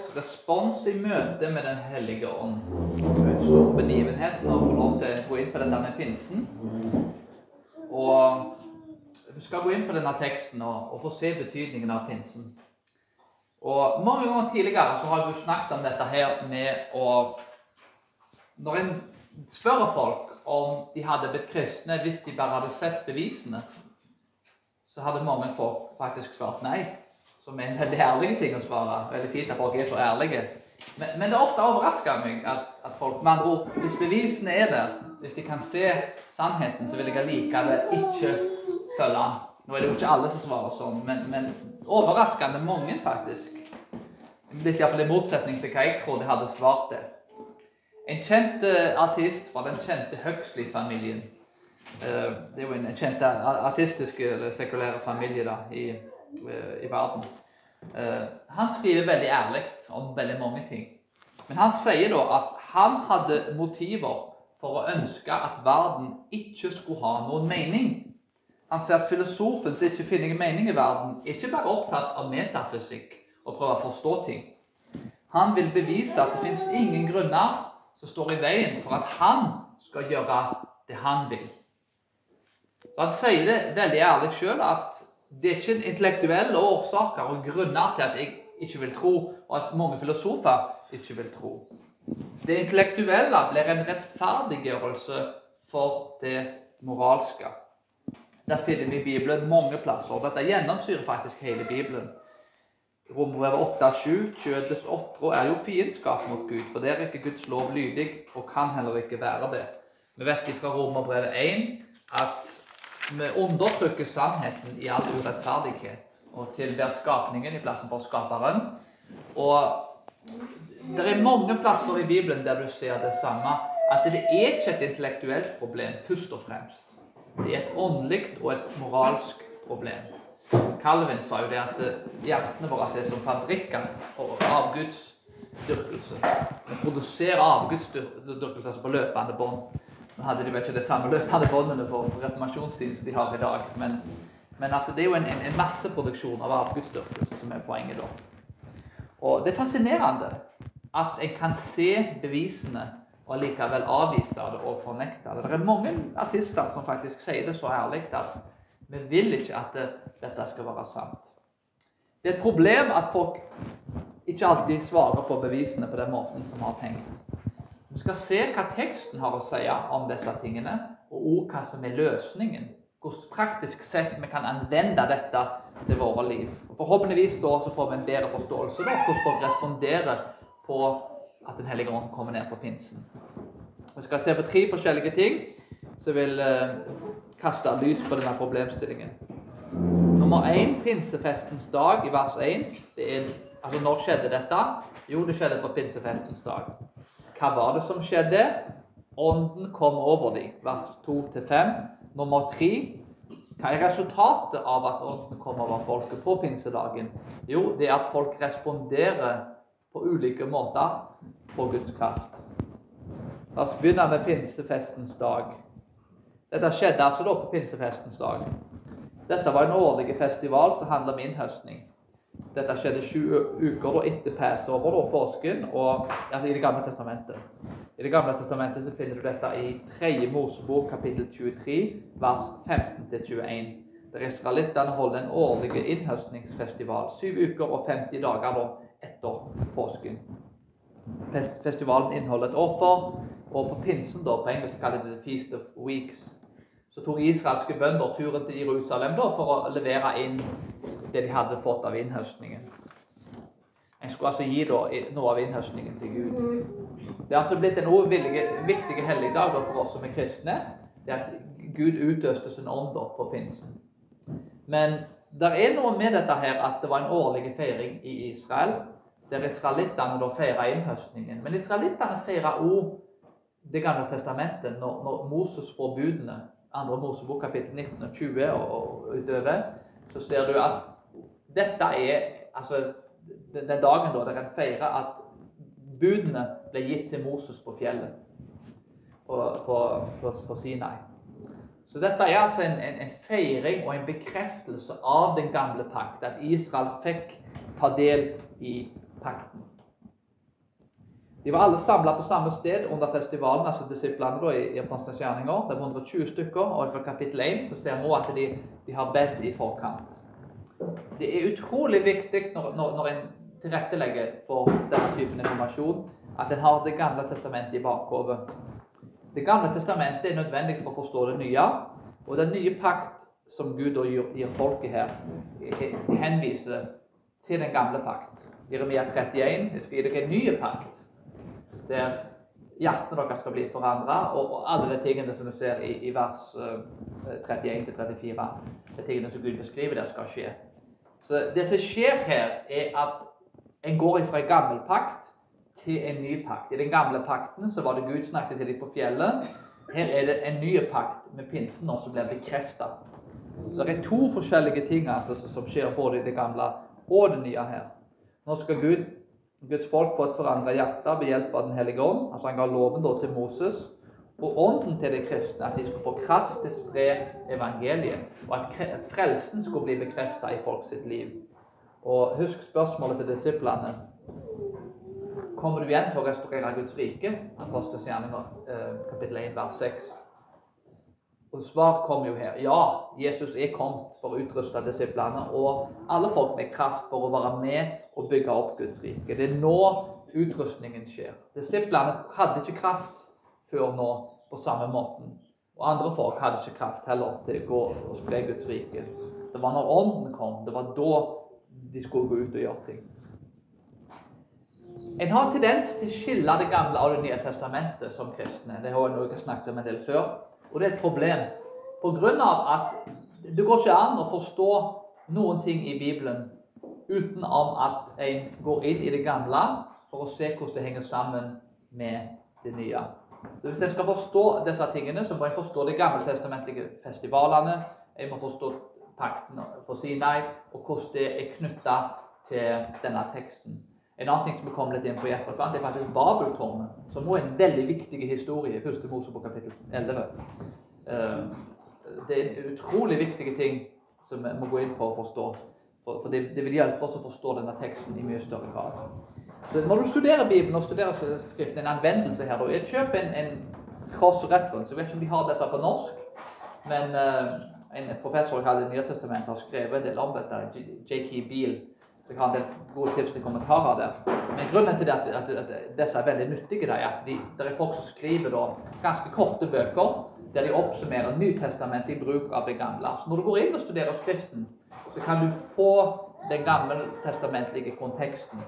folks respons i møte med Den hellige ånd. En stor begivenhet å få lov til å gå inn på dette med pinsen. Og vi skal gå inn på denne teksten og, og få se betydningen av pinsen. Og Mange ganger tidligere så har vi snakket om dette her med å Når en spør folk om de hadde blitt kristne hvis de bare hadde sett bevisene, så hadde mange folk faktisk svart nei. Som er en veldig ærlig ting å svare. Veldig fint at folk er så ærlige. Men, men det er ofte overrasker meg at, at, folk med andre ord, Hvis bevisene er der, hvis de kan se sannheten, så vil jeg allikevel ikke følge den. Nå er det jo ikke alle som svarer sånn, men, men overraskende mange, faktisk. Litt iallfall i motsetning til hva jeg trodde jeg hadde svart det. En kjent uh, artist fra den kjente Huxley-familien uh, Det er jo en kjent artistisk eller sekulære familie da, i, i verden. han skriver veldig ærlig om veldig mange ting. Men han sier da at han hadde motiver for å ønske at verden ikke skulle ha noen mening. Han sier at filosofen som ikke finner mening i verden, er ikke bare opptatt av metafysikk og prøver å forstå ting. Han vil bevise at det fins ingen grunner som står i veien for at han skal gjøre det han vil. Så Han sier det veldig ærlig sjøl at det er ikke intellektuelle årsaker og grunner til at jeg ikke vil tro, og at mange filosofer ikke vil tro. Det intellektuelle blir en rettferdiggjørelse for det moralske. Der finner vi Bibelen mange plasser. og Dette gjennomsyrer faktisk hele Bibelen. Romerbrevet 8,7.: Kjødets åtrå er jo fiendskap mot Gud, for det er ikke Guds lov lydig, og kan heller ikke være det. Vi vet fra Romerbrevet 1 at vi undertrykker sannheten i all urettferdighet og tilber skapningen i plassen for skaperen. Og det er mange plasser i Bibelen der du ser det samme. At det er ikke et intellektuelt problem først og fremst. Det er et åndelig og et moralsk problem. Calvin sa jo det at eh, hjertene våre er som fabrikker for avgudsdyrkelse. Vi produserer avgudsdyrkelse altså på løpende bånd. Nå hadde de vel ikke det samme løpende båndene på reformasjonstiden som de har i dag. Men, men altså, det er jo en, en, en masseproduksjon av avgudsdyrkelse som er poenget da. Og Det er fascinerende at en kan se bevisene og likevel avvise det og fornekte det. Det er mange artister som faktisk sier det så ærlig at vi vil ikke at det, dette skal være sant. Det er et problem at folk ikke alltid svarer på bevisene på den måten som har tenkt. Skal se hva teksten har å si om disse tingene, og også hva som er løsningen. Hvordan praktisk sett vi kan anvende dette til våre liv. Og forhåpentligvis da så får vi en bedre forståelse av hvordan folk responderer på at Den hellige ånd kommer ned på pinsen. Vi skal se på tre forskjellige ting som vil eh, kaste lys på denne problemstillingen. Nummer én, pinsefestens dag i vers 1. Er, altså, når skjedde dette? Jo, det skjedde på pinsefestens dag. Hva var det som skjedde? Ånden kom over dem. Vers 2-5. Nummer 3. Hva er resultatet av at ånden kom over folket på pinsedagen? Jo, det er at folk responderer på ulike måter på Guds kraft. La oss begynne med pinsefestens dag. Dette skjedde altså da på pinsefestens dag. Dette var en årlig festival som handler om innhøstning. Dette skjedde sju uker da etter passover, da, påsken, og, altså i Det gamle testamentet. I Det gamle testamentet så finner du dette i 3. Mosebok kapittel 23, vers 15-21. Der israelittene holder en årlig innhøstningsfestival. Syv uker og 50 dager da, etter påsken. Festivalen inneholder et offer, og på pinsen, da, på engelsk kaller de det Feast of Weeks, så tok israelske bønder turen til Jerusalem da, for å levere inn det de hadde fått av innhøstningen. En skulle altså gi da, noe av innhøstningen til Gud. Det er altså blitt en viktig helligdag for oss som er kristne. Det er at Gud utøste sin ånd på pinsen. Men det er noe med dette her at det var en årlig feiring i Israel, der israelittene da feira innhøstningen. Men israelittene feira òg Det gamle testamentet, når, når Moses får budene andre Mosebok kapittel 19 og 20 og, utover, så ser du at dette er altså den dagen da dere feirer at budene ble gitt til Moses på fjellet på, på, på, på Sinai. Så dette er altså en, en, en, feiring og en bekreftelse av den gamle pakt. At Israel fikk ta del i pakten. De var alle samla på samme sted under festivalen, altså disiplene da, i, Apostelens. Det var 120 stykker, og fra kapittel 1 så ser vi at de, de har bedt i forkant. Det er utrolig viktig når, når, når en tilrettelegger for denne typen informasjon, at en har Det gamle testamentet i bakhodet. Det gamle testamentet er nødvendig for å forstå det nye. Og den nye pakt som Gud gir folket her, henviser til den gamle pakt. Jeremia 31 jeg skal gi dere en ny pakt, der hjertene deres skal bli forandra, og, alle de tingene som du ser i, i vers uh, eh, 31-34, de tingene som Gud beskriver der, skal skje. Så Det som skjer her, er at en går fra en gammel pakt til en ny pakt. I den gamle pakten så var det Gud snakket til dem på fjellet. Her er det en ny pakt med pinsen nå som blir bekrefta. Så det er to forskjellige ting altså, som skjer både i det gamle og det nye her. Nå skal Gud, Guds folk fått forandra hjerte ved hjelp av Den hellige ånd. Altså Han ga loven da til Moses. Og ånden til de kristne, at de skulle få kraft til å spre evangeliet. Og at frelsen skulle bli bekrefta i folk sitt liv. Og husk spørsmålet til disiplene. Kommer du igjen for å restaurere Guds rike? Apostels gjerninger, eh, kapittel 1, vers 6. Og Svaret kommer jo her. Ja, Jesus er kommet for å utruste disiplene og alle folk med kraft for å være med og bygge opp Guds rike. Det er nå utrustningen skjer. Disiplene hadde ikke kraft før nå på samme måten. Og andre folk hadde ikke kraft heller til å gå og spre Guds rike. Det var når Ånden kom, det var da de skulle gå ut og gjøre ting. En har en tendens til å skille Det gamle og Det nye testamentet som kristne. Det har jeg snakket om en del før. Og det er et problem. På grunn av at det går ikke an å forstå noen ting i Bibelen utenom at en går inn i det gamle for å se hvordan det henger sammen med det nye. Så Hvis en skal forstå disse tingene, så må en forstå de gammeltestamentlige festivalene. En må forstå pakten på Sinai, og hvordan det er knytta til denne teksten. En annen ting som vi kom litt inn på i etterkant, er faktisk Babeltårnet, som også er en veldig viktig historie i første Mosebok kapittel 11. Eh, det er utrolig viktig ting som vi må gå inn på og forstå. For det, vil hjelpe oss å forstå denne teksten i mye større grad. Så Når du studerer Bibelen og studerer skriften, en anvendelse her, da, kjøp en, en cross reference. Jeg vet ikke om de har disse på norsk, men uh, en professor i Det nye testamentet har skrevet en del om dette, J.K. Beale. Så jeg har en del gode tips til kommentarer der. Men grunnen til at, at, at disse er veldig nyttige, er at de, det er folk som skriver da, ganske korte bøker der de oppsummerer Nytestamentet i bruk av det gamle. Så når du går inn og studerer Skriften, så kan du få den gammeltestamentlige konteksten.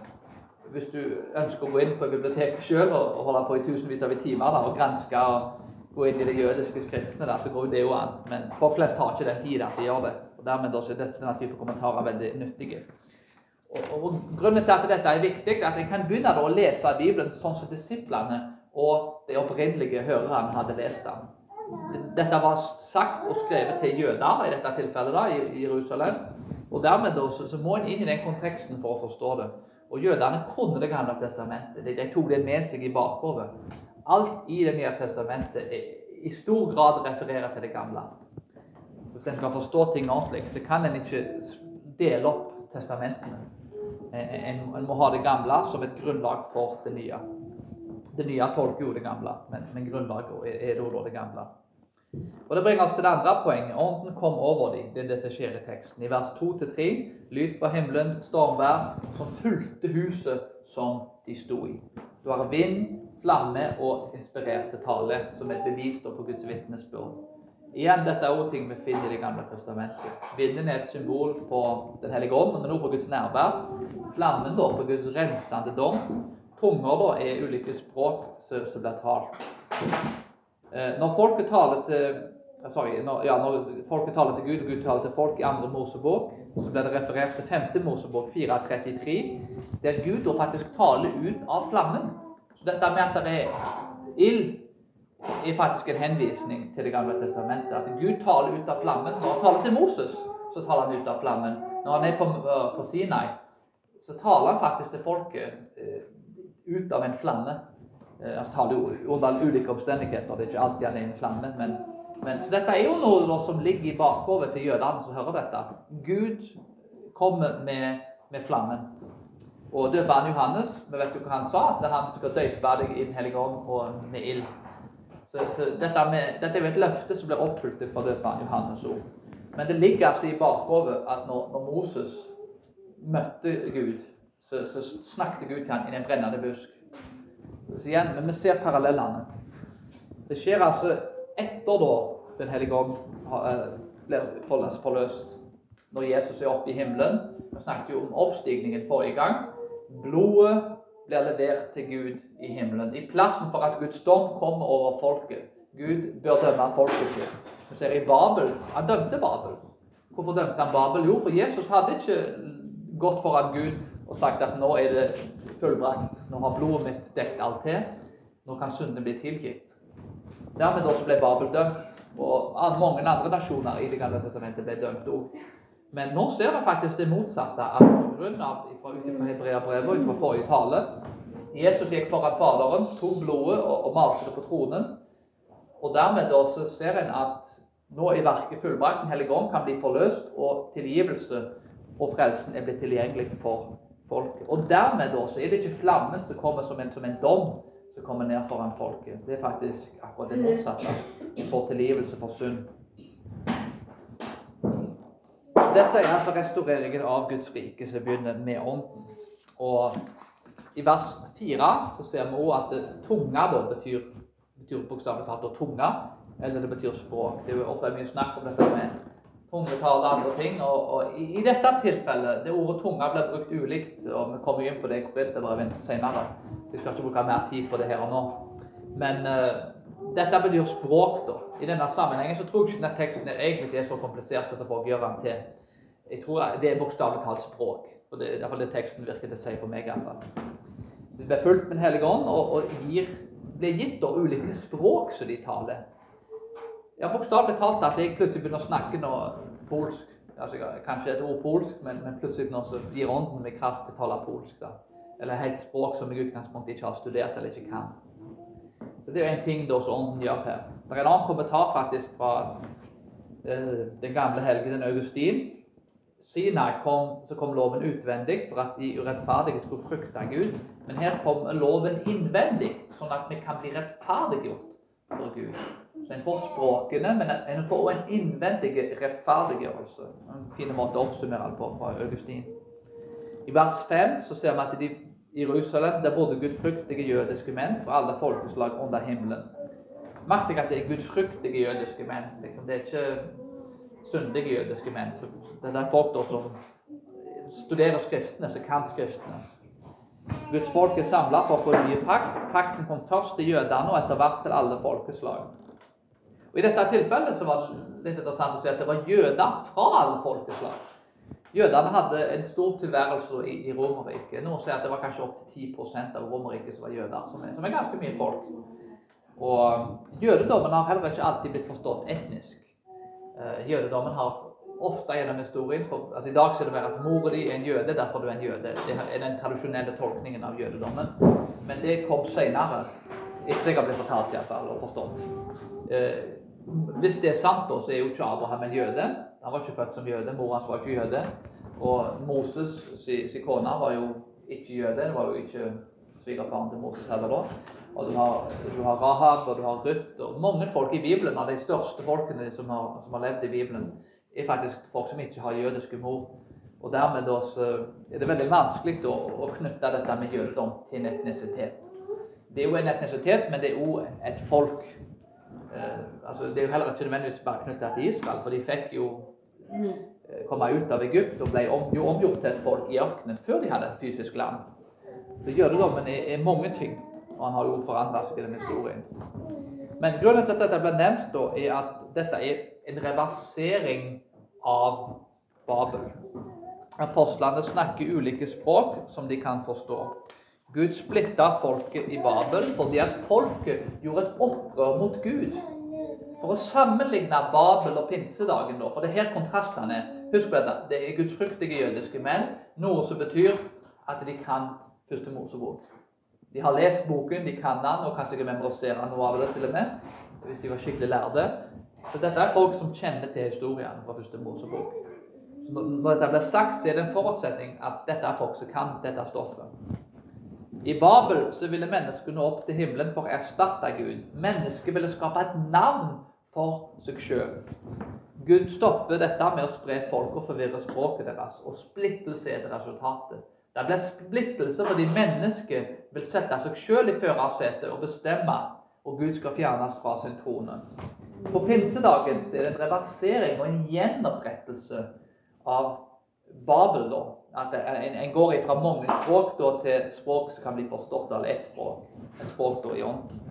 Hvis du ønsker å gå inn på biblioteket sjøl og, og holde på i tusenvis av timer da, og granske og gå inn i de jødiske skriftene, da, så går det jo an. Men folk flest har ikke den tida til å gjøre det. Og Dermed er denne type kommentarer veldig nyttige. Og, Grunnen til at dette er viktig, er at en kan begynne å lese Bibelen sånn som disiplene og de opprinnelige hørerne hadde lest den. Dette var sagt og skrevet til jøder i dette tilfellet da, i Jerusalem. Og Dermed da, så, må en inn i den konteksten for å forstå det. Og Jødene kunne Det gamle testamentet. De, de tok det med seg i bakhodet. Alt i Det nye testamentet er, i stor grad refererer til det gamle. Hvis en skal forstå ting ordentlig, så kan en ikke dele opp testamentene. En, en, må ha det gamle som et grunnlag for det nye. Det nye tolker jo det gamle, men, men grunnlaget er, er da det gamle. Og Det bringer oss til det andre poenget. Ånden kom over dem. Det er det som skjer i teksten. I vers 2-3 lyd fra himmelen, stormvær, som fulgte huset som de sto i. Du har vind, flamme og inspirerte tale som et bevis på Guds vitnesbyrd. Igjen, dette er også ting vi finner i Det gamle testamentet. Vinden er et symbol på Den hellige ånd, men også på Guds nærvær. Flammen da på Guds rensende dom. Tunger da er ulike språk som blir talt. Eh, når folket taler til eh, sorry, når, ja, når folket taler til Gud, og Gud taler til folk i andre Mosebok, så blir det referert til 5. Mosebok 4.33, der Gud da faktisk taler ut av flammen. Så dette med at det er ild er faktisk en henvisning til Det gamle testamentet. At Gud taler ut av flammen. Når han taler til Moses, så taler han ut av flammen. Når han er på, øh, på Sinai, så taler han faktisk til folket uh, ut av en flamme. Han taler jo under ulike omstendigheter. Det er ikke alltid han er en flamme. Men, men, så dette er jo noe som ligger i bakhodet til jødene som hører dette. Gud kommer med, med flammen. og døperen Johannes, vi vet jo hva han sa, at han skal døpe deg i Den hellige ånd og med ild. Så, så dette, med, dette, er jo et løfte som blir oppfylt fra døperen Johannes ord. Men det ligger altså i bakhodet at når, når, Moses møtte Gud, så, så snakket Gud til ham i en brennende busk. Så igjen, Men vi ser parallellene. Det skjer altså etter da Den hellige ånd eh, blir forløst. Når Jesus er oppe i himmelen. Vi snakket jo om oppstigningen forrige gang. Blodet blir levert til Gud i himmelen. I plassen for at Guds dom kommer over folket. Gud bør dømme folket sitt. Vi ser i Babel Han dømte Babel. Hvorfor dømte han Babel? Jo, for Jesus hadde ikke gått foran Gud og sagt at nå er det fullbrakt. Nå har blodet mitt dekt alt til. Nå kan syndene bli tilgitt. Dermed også ble Babel dømt. Og mange andre nasjoner i Det gamle testamentet ble dømt òg. Men nå ser vi faktisk det motsatte. at Ut fra Hebreabrevet og fra forrige tale Jesus gikk foran Faderen, tok blodet og, og malte det på tronen. Og dermed da så ser en at nå er verket fullbrakt. Den hellige kan bli forløst, og tilgivelse og frelsen er blitt tilgjengelig for folket. Og dermed da så er det ikke flammen som kommer som en, som en dom som kommer ned foran folket. Det er faktisk akkurat det motsatte. Får tilgivelse for synd. Dette er altså restaureringen av Guds rike som begynner med Ånden. Og i vers 4 så ser vi også at tunga da betyr, betyr bokstavelig talt tunga, eller det betyr språk. Det er jo ofte mye snakk om dette med tungetale og andre ting. Og, og i, i, dette tilfellet, det ordet tunga blir brukt ulikt, og vi kommer inn på det i Korinterbrevet senere. Vi skal ikke bruke mer tid på det her og nå. Men uh, dette betyr språk, da. I denne sammenhengen så tror jeg ikke denne teksten egentlig er så komplisert at folk gjør den til. Jeg tror det er bokstavelig talt språk. og Det er iallfall det teksten virker til å si for meg. i hvert fall. Så De blir fulgt med Den hellige ånd og, og gir, blir gitt da ulike språk som de taler. Ja, Bokstavelig talt at jeg plutselig begynner å snakke noe polsk. Altså, kanskje et ord polsk, men, men plutselig nå så gir ånden meg kraft til å tale polsk. da. Eller et språk som jeg i utgangspunktet ikke har studert eller ikke kan. Så Det er jo en ting da som ånden gjør her. Det er en annen kommentar faktisk fra uh, den gamle helgenen Augustin Sinai kom, så kom loven utvendig for at de urettferdige skulle frykte Gud. Men her kom loven innvendig, sånn at vi kan bli rettferdiggjort for Gud. Så En får språkene, men en får også en innvendig rettferdiggjørelse. En fin måte å oppsummere det på fra Augustin. I vers 5 så ser vi at de, i Jerusalem der bodde gudfryktige jødiske menn fra alle folkeslag under himmelen. Merk deg at det er gudfryktige jødiske menn. Liksom. Det er ikke syndige jødiske menn. Så det er folk da som studerer Skriftene, som kan Skriftene. Guds folk er samla for å få ny pakt. Pakten kom først til jødene og etter hvert til alle folkeslag. Og I dette tilfellet så var det litt interessant å si at det var jøder fra alle folkeslag. Jødene hadde en stor tilværelse i, i Romerriket. Noen sier at det var kanskje opptil 10% av Romerriket som var jøder, som er, som er ganske mye folk. Og Jødedommen har heller ikke alltid blitt forstått etnisk. Uh, jødedommen har ofte gjennom historien for, altså I dag er det mer at mora di er en jøde, derfor er du en jøde. Det er den tradisjonelle tolkningen av jødedommen. Men det kom senere, etter jeg har blitt fortalt iallfall, og forstått. Eh, hvis det er sant, da, så er jo ikke Abraham en jøde. Han var ikke født som jøde. Mora hans var ikke jøde. Og Moses si, si kone var jo ikke jøde. Det var jo ikke svigerfaren til Moses heller da. Og du har, du har Rahab og du har Ruth og mange folk i Bibelen, av de største folkene som har, som har levd i Bibelen, er faktisk folk som ikke har jødiske mor. Og dermed er det veldig vanskelig å, å knytte dette med jødedom til en etnisitet. Det er jo en etnisitet, men det er òg et folk. Eh, altså, det er jo heller ikke nødvendigvis bare knytta til Israel, for de fikk jo eh, komme ut av Egypt og ble om, jo omgjort til et folk i ørkenen før de hadde et fysisk land. Så jødedommen er, er mange ting. Og han har jo forandra seg i den historien. Men grunnen til at dette ble nevnt, da, er at dette er en reversering av Babel. Apostlene snakker ulike språk som de kan forstå. Gud splitta folket i Babel fordi at folket gjorde et opprør mot Gud. For å sammenligne Babel og pinsedagen, da, for det er her kontrastene er. Husk på dette. Det er gudfryktige jødiske menn, noe som betyr at de kan første Mosebok. De har lest boken, de kan den, og kanskje memorisere noe av det til og med. hvis de var skikkelig lærde. Så dette er folk som kjenner til historien fra første Mosebok. når dette blir sagt, så er det en forutsetning at dette er folk som kan dette stoffet. I Babel så ville mennesket nå opp til himmelen for å erstatte Gud. Mennesket ville skape et navn for seg sjøl. Gud stopper dette med å spre folk og forvirre språket deres. Og splittelse er resultatet. Det blir splittelse fordi mennesket vil sette seg sjøl i førersetet og bestemme, og Gud skal fjernes fra sin trone. På pinsedagen er det en reversering og en gjenopprettelse av Babel. da. At en, en går fra mange språk da, til språk som kan bli forstått av ett språk. Et språk da i ånden.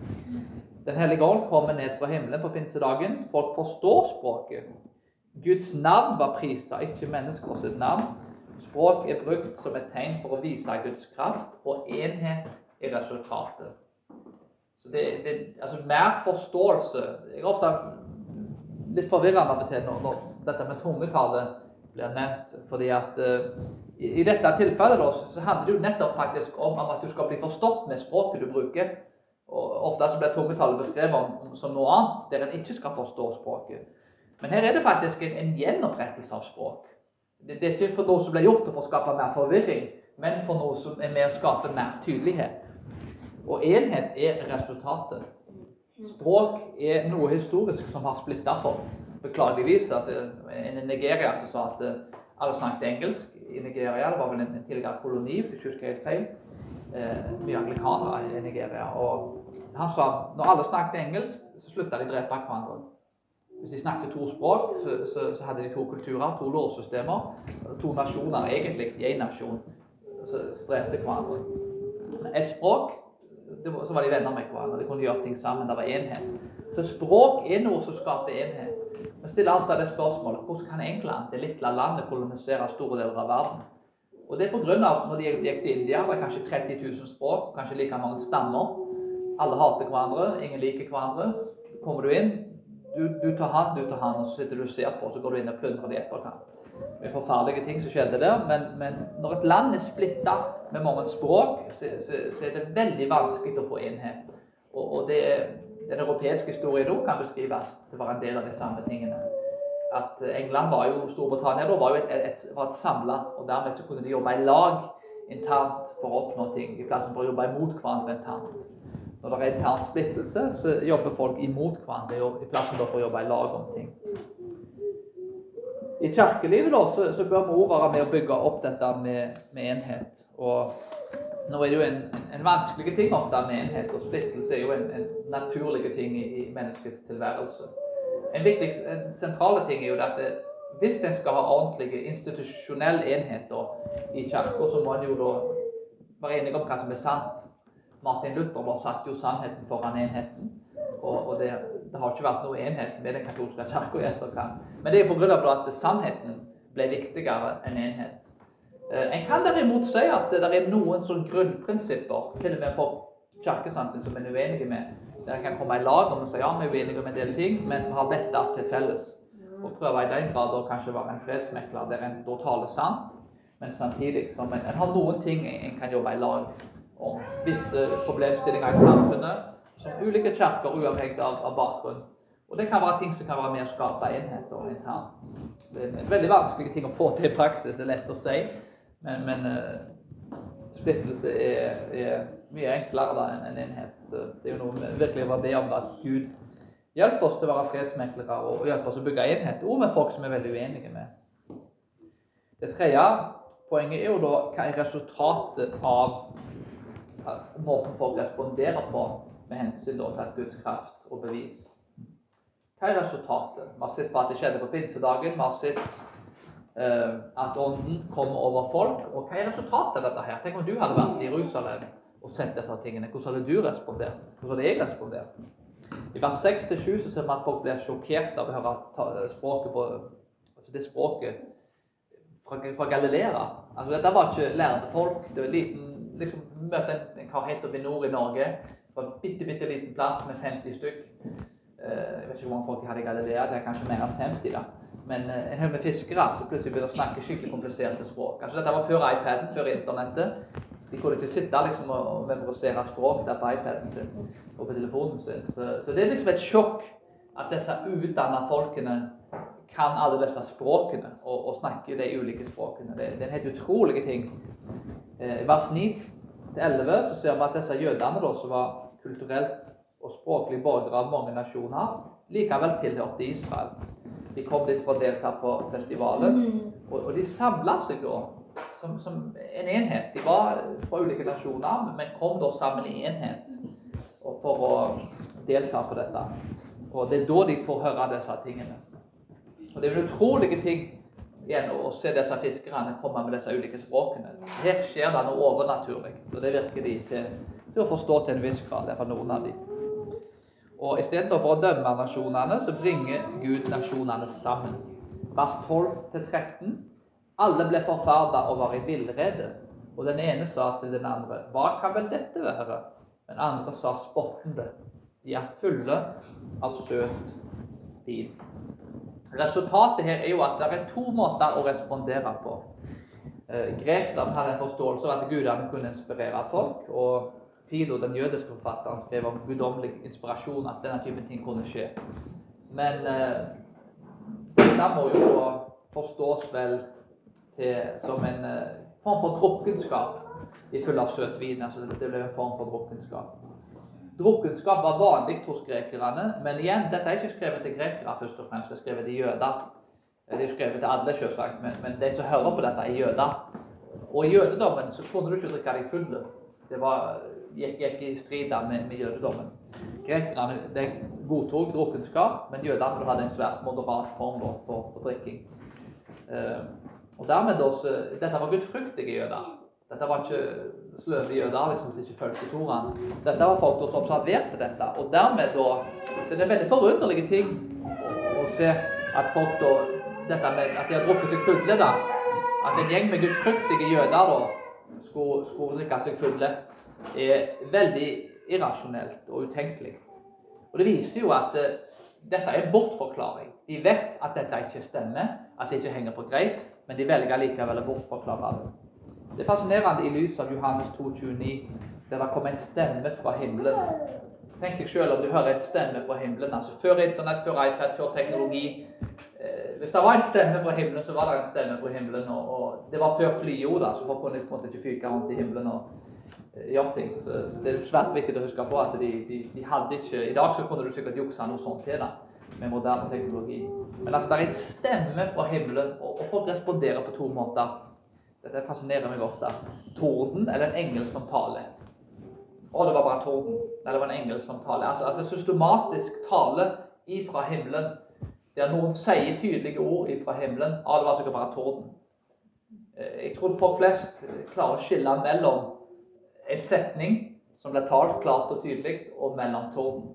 Den hellige ånd kommer ned fra himmelen på pinsedagen. Folk forstår språket. Guds navn var prisa, ikke menneskers navn. Språk er brukt som et tegn for å vise Guds kraft, og enhet er resultatet. Så det, det, altså Mer forståelse Jeg er ofte litt forvirrende av og til når, når dette med tungetallet blir nevnt. fordi at uh, i, i, dette tilfellet da, så handler det jo nettopp faktisk om, at du skal bli forstått med språket du bruker. Og Ofte så blir tungetallet beskrevet om, som noe annet, der en ikke skal forstå språket. Men her er det faktisk en, en gjenopprettelse av språk. Det, det, er ikke for noe som blir gjort for å skape mer forvirring, men for noe som er med å skape mer tydelighet. Og enhet er resultatet. Språk er noe historisk som har splitta folk. Beklageligvis. altså En i Nigeria som sa at uh, alle snakket engelsk i Nigeria. Det var vel en, tidligere koloni, hvis jeg husker helt feil. Eh, mye anglikanere i Nigeria. Og han sa at når alle snakket engelsk, så slutta de å drepe hverandre. Hvis de snakket to språk, så, så, så, hadde de to kulturer, to lovsystemer. To nasjoner, egentlig, i én nasjon, Så strevde hverandre. Et språk, var, så var de venner med hverandre. De kunne gjøre ting sammen. Det var enhet. Så språk er noe som skaper enhet. Vi stiller alltid det spørsmålet hvordan kan England, det lille landet, kolonisere store deler av verden? Og det er pga. når de gikk til India, var det kanskje 30 000 språk, kanskje like mange stammer. Alle hater hverandre, ingen liker hverandre. Kommer du inn, du, du, tar han, du tar han, og så sitter du og ser på, og så går du inn og plundrer det etterkant. Det er forferdelige ting som skjedde der, men, men når et land er splitta med mange språk, så, så, så, er det veldig vanskelig å få enhet. Og, og det, den europeiske historien nå kan beskrives til å være en del av de samme tingene. At England var jo Storbritannia da var jo et, et, et samla, og dermed så kunne de jobbe i lag internt for å oppnå ting, i plassen for å jobbe imot hverandre internt. Når det er intern splittelse, så jobber folk imot hverandre i plassen for å jobbe i lag om ting. I kirkelivet da, så, så bør vi være med å bygge opp dette med, med enhet. Og nå er det jo en, en, vanskelig ting ofte med enhet, og splittelse er jo en, en naturlig ting i, i, menneskets tilværelse. En viktig, en sentral ting er jo at det, hvis en skal ha ordentlige institusjonelle enheter i kirka, så må en jo da være enig om hva som er sant. Martin Luther var satt jo sannheten foran enheten. Og, og det, det, har ikke vært noe enhet med den katolske kirka i etterkant. Men det er pga. at sannheten ble viktigere enn enhet. Eh, en kan derimot si at det er noen sånn grunnprinsipper, til og med for kirkesansen, som en er uenige med. Der kan komme i lag å si ja, vi er uenige om en del ting, men vi har dette til felles. Og prøve i den grad å kanskje være en fredsmekler der en da taler sant, men samtidig som en, en har noen ting en kan jobbe i lag om visse problemstillinger i samfunnet, som ulike kirker, uavhengig av, av, bakgrunn. Og det kan være ting som kan være med å skape enheter internt. Det er en veldig vanskelig ting å få til i praksis, det er lett å si, men, men uh, splittelse er, er, mye enklere da enn en enhet. Det er jo noe vi virkelig var om at Gud hjelper oss til å være fredsmeklere og hjelper oss å bygge enhet, og med folk som er veldig uenige med. Det tredje poenget er jo da hva er resultatet av måten folk responderer på med hensyn til at Guds kraft og bevis. Hva er resultatet? Vi har sett på at det skjedde på pinsedagen. Vi har sett uh, at ånden kom over folk. Og hva er resultatet av dette her? Tenk om du hadde vært i Jerusalem og sett disse tingene. Hvordan hadde du respondert? Hvordan hadde jeg respondert? I vers 6-7 så ser vi at folk blir sjokkert av å høre språket på, altså det språket fra, fra Galilea. Altså, dette var ikke lærde folk. Det var liten liksom møte en, kar helt oppe i nord i Norge. På en bitte, bitte liten plass med 50 stykk. Eh, jeg vet ikke hvor mange folk de hadde i Galilea. Det er kanskje mer enn 50. da. Men eh, en haug med fiskere som plutselig begynner å snakke skikkelig kompliserte språk. Kanskje dette var før iPaden, før Internettet. De kunne ikke sitte liksom, og memorisere språk der på iPaden sin og på telefonen sin. Så, så det er liksom et sjokk at disse utdanna folkene kan alle disse språkene og, og snakker de ulike språkene. Det, det er en helt utrolig ting. Eh, vers 9. 11 så ser vi at disse jødene, da, som var kulturelt og språklig borgere av mange nasjoner, likevel tilhørte Israel. De kom litt for å delta på festivalen, mm. og, og de samla seg da som, som, en enhet. De var fra ulike nasjoner, men kom da sammen i enhet for å delta på dette. Og det er da de får høre disse tingene. Og det er en utrolig ting igjen å se disse fiskerne komme med disse ulike språkene. Her skjer det noe overnaturlig, og det virker de til, til å forstå til en viss grad. Fra noen av dem. Og Istedenfor å dømme nasjonene, så bringer Gud nasjonene sammen. Vers 12-13. Alle ble forferda og var i villrede. Og den ene sa til den andre, hva kan vel dette være? Den andre sa spottende. De er fulle av søt vin. Resultatet her er jo at det er to måter å respondere på. Grekland har en forståelse av at gudene kunne inspirere folk. og Filo, den jødiske forfatteren, skrev om guddommelig inspirasjon, at denne typen ting kunne skje. Men eh, dette må jo forstås vel til, som en eh, form for drukkenskap i full av søtvin. altså Det ble en form for drukkenskap. Drukkenskap var vanlig hos grekerne, men igjen, dette er ikke skrevet til grekere først og fremst, det er skrevet til jøder. Det er skrevet til alle, selvsagt, men, men, de som hører på dette, er jøder. Og i jødedommen så kunne du ikke drikke deg full. Det var, gikk, gikk i strid med, med, jødedommen. Grekerne de godtok drukkenskap, men jødene hadde en svært moderat form for, for drikking. Uh, og dermed også, Dette var gudfryktige jøder. Dette var ikke sløve jøder liksom, som ikke fulgte Toraen. Dette var folk som observerte dette. Og dermed da Det er veldig forunderlige ting å, se at folk da dette med at de har drukket seg fulle. da, At en gjeng med gudfryktige jøder da skulle, skulle drikke seg fulle, er veldig irrasjonelt og utenkelig. Og Det viser jo at uh, dette er en bortforklaring. De vet at dette ikke stemmer, at det ikke henger på greip, men de velger likevel å bortforklare det. Det er fascinerende i lys av Johannes 2,29, der det kommer en stemme fra himmelen. Tenk deg selv om du hører en stemme fra himmelen. altså Før Internett, før iPad, før teknologi. Eh, hvis det var en stemme fra himmelen, så var det en stemme fra himmelen. Og, og det var før flyjorda, så folk kunne på en måte ikke fyke rundt i himmelen og eh, ting. Så det er svært viktig å huske på at de, de, de hadde ikke I dag så kunne du sikkert juksa noe sånt til det med moderne teknologi. Men at det er en stemme fra himmelen, og, og folk responderer på to måter. Dette fascinerer meg ofte. Torden eller en engel som taler. Å, det var bare torden. Nei, det var en engel som taler. Altså, altså systematisk tale ifra himmelen. Der noen sier tydelige ord ifra himmelen. Å, det var sikkert bare torden. Eh, jeg tror folk flest klarer å skille mellom en setning som blir talt klart og tydelig, og mellom torden.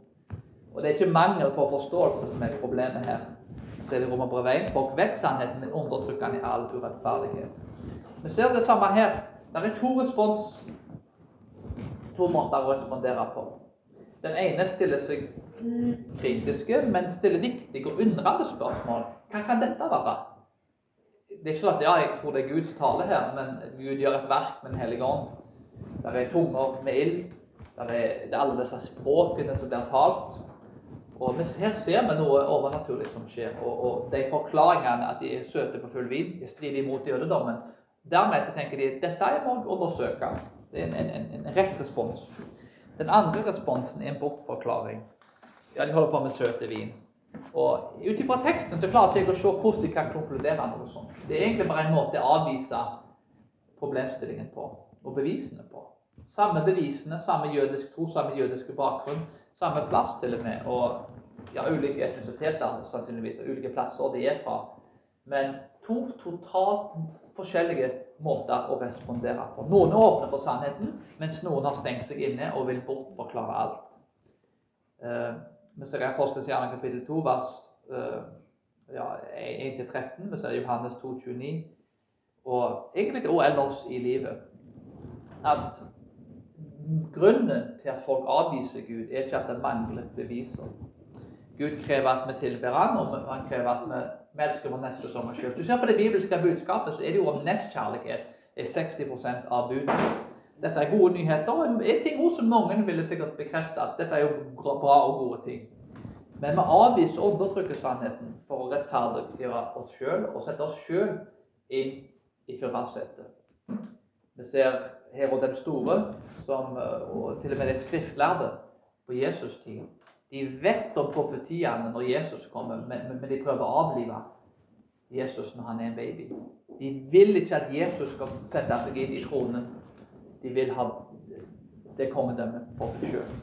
Og det er ikke mangel på forståelse som er problemet her. Så er det Romerbrevet 1. Folk vet sannheten, men undertrykker den i all urettferdighet. Vi ser det samme her. Det er to respons, to måter å respondere på. Den ene stiller seg kritiske, men stiller viktige og undrende spørsmål. Hva kan dette være? Det er ikke sånn at ja, jeg tror det er Gud som taler her, men Gud gjør et verk med Den hellige ånd. Det er tunger med ild. Det er, det er alle disse språkene som blir talt. Og Her ser vi noe overnaturlig som skjer. Og, og de forklaringene at de er søte på full vin, de strider imot jødedommen. Dermed så tenker de at dette må vi undersøke. Det er en, en, en, rett respons. Den andre responsen er en bortforklaring. Ja, de holder på med søte vin. Og Ut ifra teksten så klarer jeg ikke å se hvordan de kan konkludere noe sånt. Det er egentlig bare en måte å avvise problemstillingen på, og bevisene på. Samme bevisene, samme jødisk tro, samme jødiske bakgrunn, samme plass til og med. Og ja, ulike etnisiteter, sannsynligvis, ulike plasser de er fra. Men to totalt forskjellige måter å respondere på. Noen er åpne for sannheten, mens noen har stengt seg inne og vil bortforklare alt. Uh, vi ser i Apostelens gjerning kapittel 2, vers uh, ja, 1-13. Vi ser Johannes 2, 29. Og egentlig også ellers i livet. At grunnen til at folk avviser Gud, er ikke at det mangler beviser. Gud krever at vi tilber Han, og han krever at vi vi elsker vår neste som oss selv. Du ser på det bibelske budskapet, så er det jo om nestkjærlighet er 60% av budet. Dette er gode nyheter. og er ting som mange ville sikkert bekrefte at dette er jo bra og gode ting. Men vi avviser og undertrykker sannheten for å rettferdiggjøre oss sjøl og sette oss sjøl inn i førersetet. Vi ser Herod den store, som, og til og med de skriftlærde på Jesus' tid. De vet om profetiene når Jesus kommer, men, de prøver å avlive Jesus når han er en baby. De vil ikke at Jesus skal sette seg inn i tronen. De vil ha det kongedømmet for seg sjøl.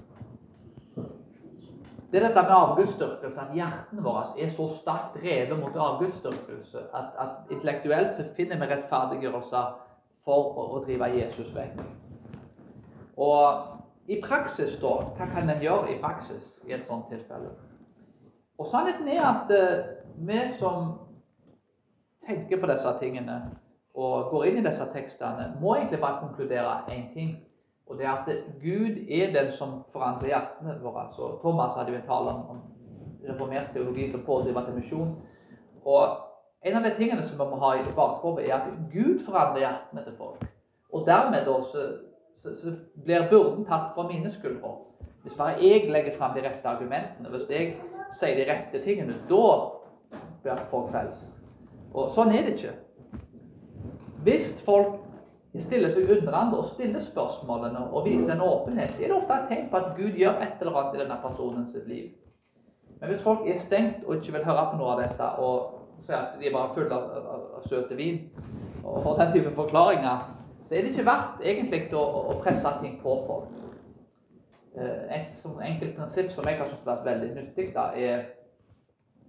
Det er dette med avgudsdyrkelse, at hjertene våre er så sterkt drevet mot avgudsdyrkelse at, at intellektuelt så finner vi rettferdiggjørelser for å, drive Jesus vekk. Og i praksis, da, hva kan en gjøre i praksis i et sånt tilfelle? Og Sannheten er at uh, vi som tenker på disse tingene og går inn i disse tekstene, må egentlig bare konkludere én ting. Og det er at Gud er den som forandrer hjertene våre. Så Thomas hadde jo en tale om, reformert teologi som pådriver til misjon. Og en av de tingene som vi må ha i bakhodet, er at Gud forandrer hjertene til folk. Og dermed da, så, så, blir byrden tatt fra mine skuldre. Hvis bare jeg legger fram de rette argumentene, hvis jeg sier de rette tingene, da blir folk frelst. Og sånn er det ikke. Hvis folk stiller seg undrende og stiller spørsmålene og viser en åpenhet, så er det ofte et tegn på at Gud gjør et eller annet i denne personens liv. Men hvis folk er stengt og ikke vil høre på noe av dette, og sier at de er bare fulle av, av, av, søte vin, og får den type forklaringer, så er det ikke verdt egentlig å, å presse ting på folk. Eh, et sånn enkelt prinsipp som jeg har syntes har vært veldig nyttig, da, er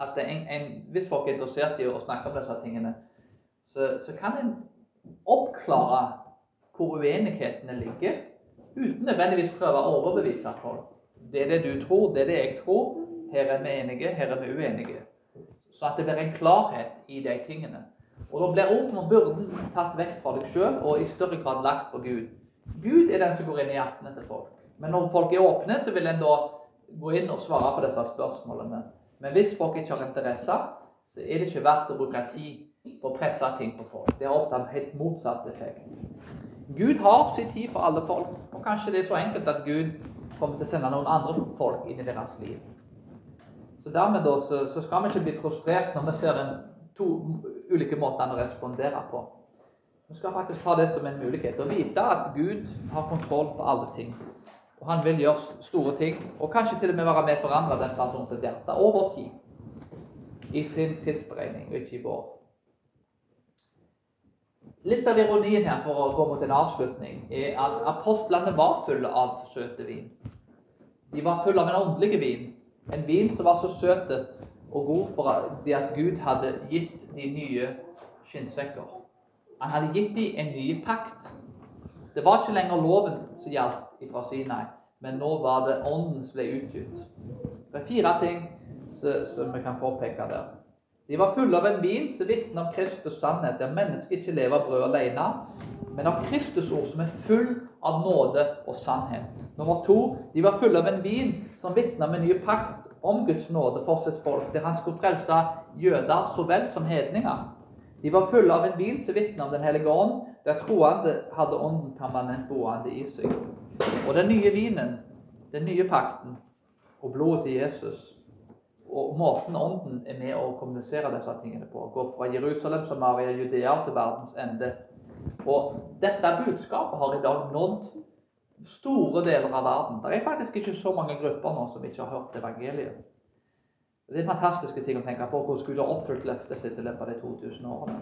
at en, en, hvis folk er interessert i å snakke om disse tingene, så, så kan en oppklare hvor uenighetene ligger, uten nødvendigvis prøve å overbevise folk. Det er det du tror, det er det jeg tror. Her er vi enige, her er vi uenige. Så at det blir en klarhet i de tingene. Og Da blir og byrden tatt vekk fra deg sjøl og i større grad lagt på Gud. Gud er den som går inn i hjertene til folk. Men når folk er åpne, så vil en da gå inn og svare på disse spørsmålene. Men hvis folk ikke har interesse, så er det ikke verdt å bruke tid på å presse ting på folk. Det har ofte en helt motsatt effekt. Gud har sin tid for alle folk, og kanskje det er så enkelt at Gud kommer til å sende noen andre folk inn i deres liv. Så Dermed da, så skal vi ikke bli frustrert når vi ser en to ulike måtene å respondere på. Vi skal faktisk ta det som en mulighet og vite at Gud har kontroll på alle ting. Og han vil gjøre store ting, og kanskje til og med være med å forandre den personens hjerte over tid. I sin tidsberegning, og ikke i vår. Litt av ironien her for å gå mot en avslutning er at apostlene var fulle av søte vin. De var fulle av en åndelig vin. En vin som var så søt og god for at Gud hadde gitt de nye skinnsekker. Han hadde gitt dem en ny pakt. Det var ikke lenger loven som gjaldt fra Sinai, men nå var det ånden som ble utgitt. Det er fire ting som vi kan påpeke der. De var fulle av en vin som vitner om Kristus sannhet, der mennesket ikke lever av brød alene, men av Kristus ord som er full av nåde og sannhet. Nummer to, de var fulle av en vin som vitner om en ny pakt om Guds nåde for sitt folk, der han skulle frelse jøder så vel som hedninger. De var fulle av en vin som vitner om Den hellige ånd, der troende hadde ånden permanent boende i seg. Og den nye vinen, den nye pakten og blodet til Jesus og måten Ånden er med å kommunisere disse tingene på. går fra Jerusalem, Samaria, Judea til verdens ende. Og dette budskapet har i dag nådd store deler av verden. Det er faktisk ikke så mange grupper nå som ikke har hørt evangeliet. Det er fantastiske ting å tenke på hvordan Gud har oppfylt løftet sitt i løpet av de 2000 årene.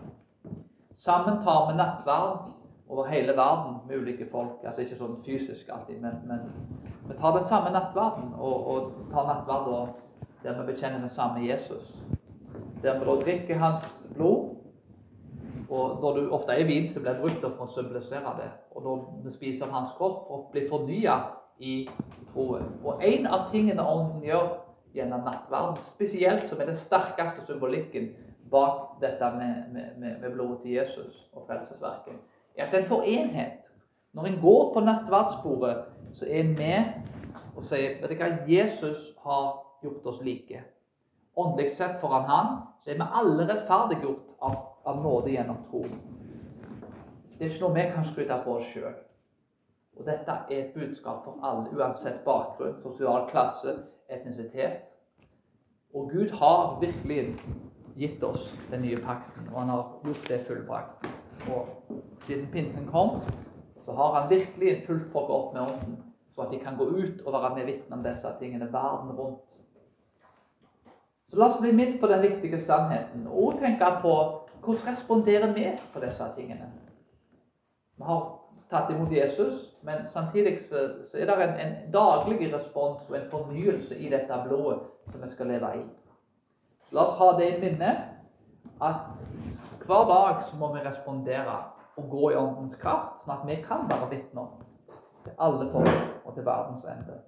Sammen tar vi nattverd over hele verden med ulike folk. Altså ikke sånn fysisk alltid, men, men vi tar den samme nattverden og, og tar nattverd der vi bekjenner den samme Jesus. Der vi da drikker hans blod. Og når du ofte er vin, så blir brukt for å symbolisere det. Og når vi spiser hans kropp, og blir bli fornya i troen. Og en av tingene Ånden gjør gjennom nattverden, spesielt som er den sterkeste symbolikken bak dette med, med, med blodet til Jesus og frelsesverket, er at en får enhet. Når en går på nattverdsbordet, så er en med og sier vet du hva, Jesus har gjort oss like. Åndelig sett foran Han så er vi alle rettferdiggjort av, av nåde gjennom tro. Det er ikke noe vi kan skryte på oss sjøl. Og dette er et budskap for alle, uansett bakgrunn, sosial klasse, etnisitet. Og Gud har virkelig gitt oss den nye pakten, og han har gjort det fullbrakt. Og siden pinsen kom, så har han virkelig fulgt folk opp med ånden, så at de kan gå ut og være med vitne om disse tingene verden rundt. Så la oss bli midt på den viktige sannheten, og tenke på hvordan responderer vi på disse tingene. Vi har tatt imot Jesus, men samtidig så, så er det en, en, daglig respons og en fornyelse i dette blodet som vi skal leve i. La oss ha det i minne at hver dag så må vi respondere og gå i åndens kraft, sånn at vi kan være vitner til alle folk og til verdens ende.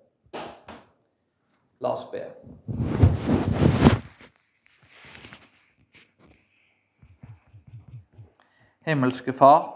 La oss be. Himmelske Far.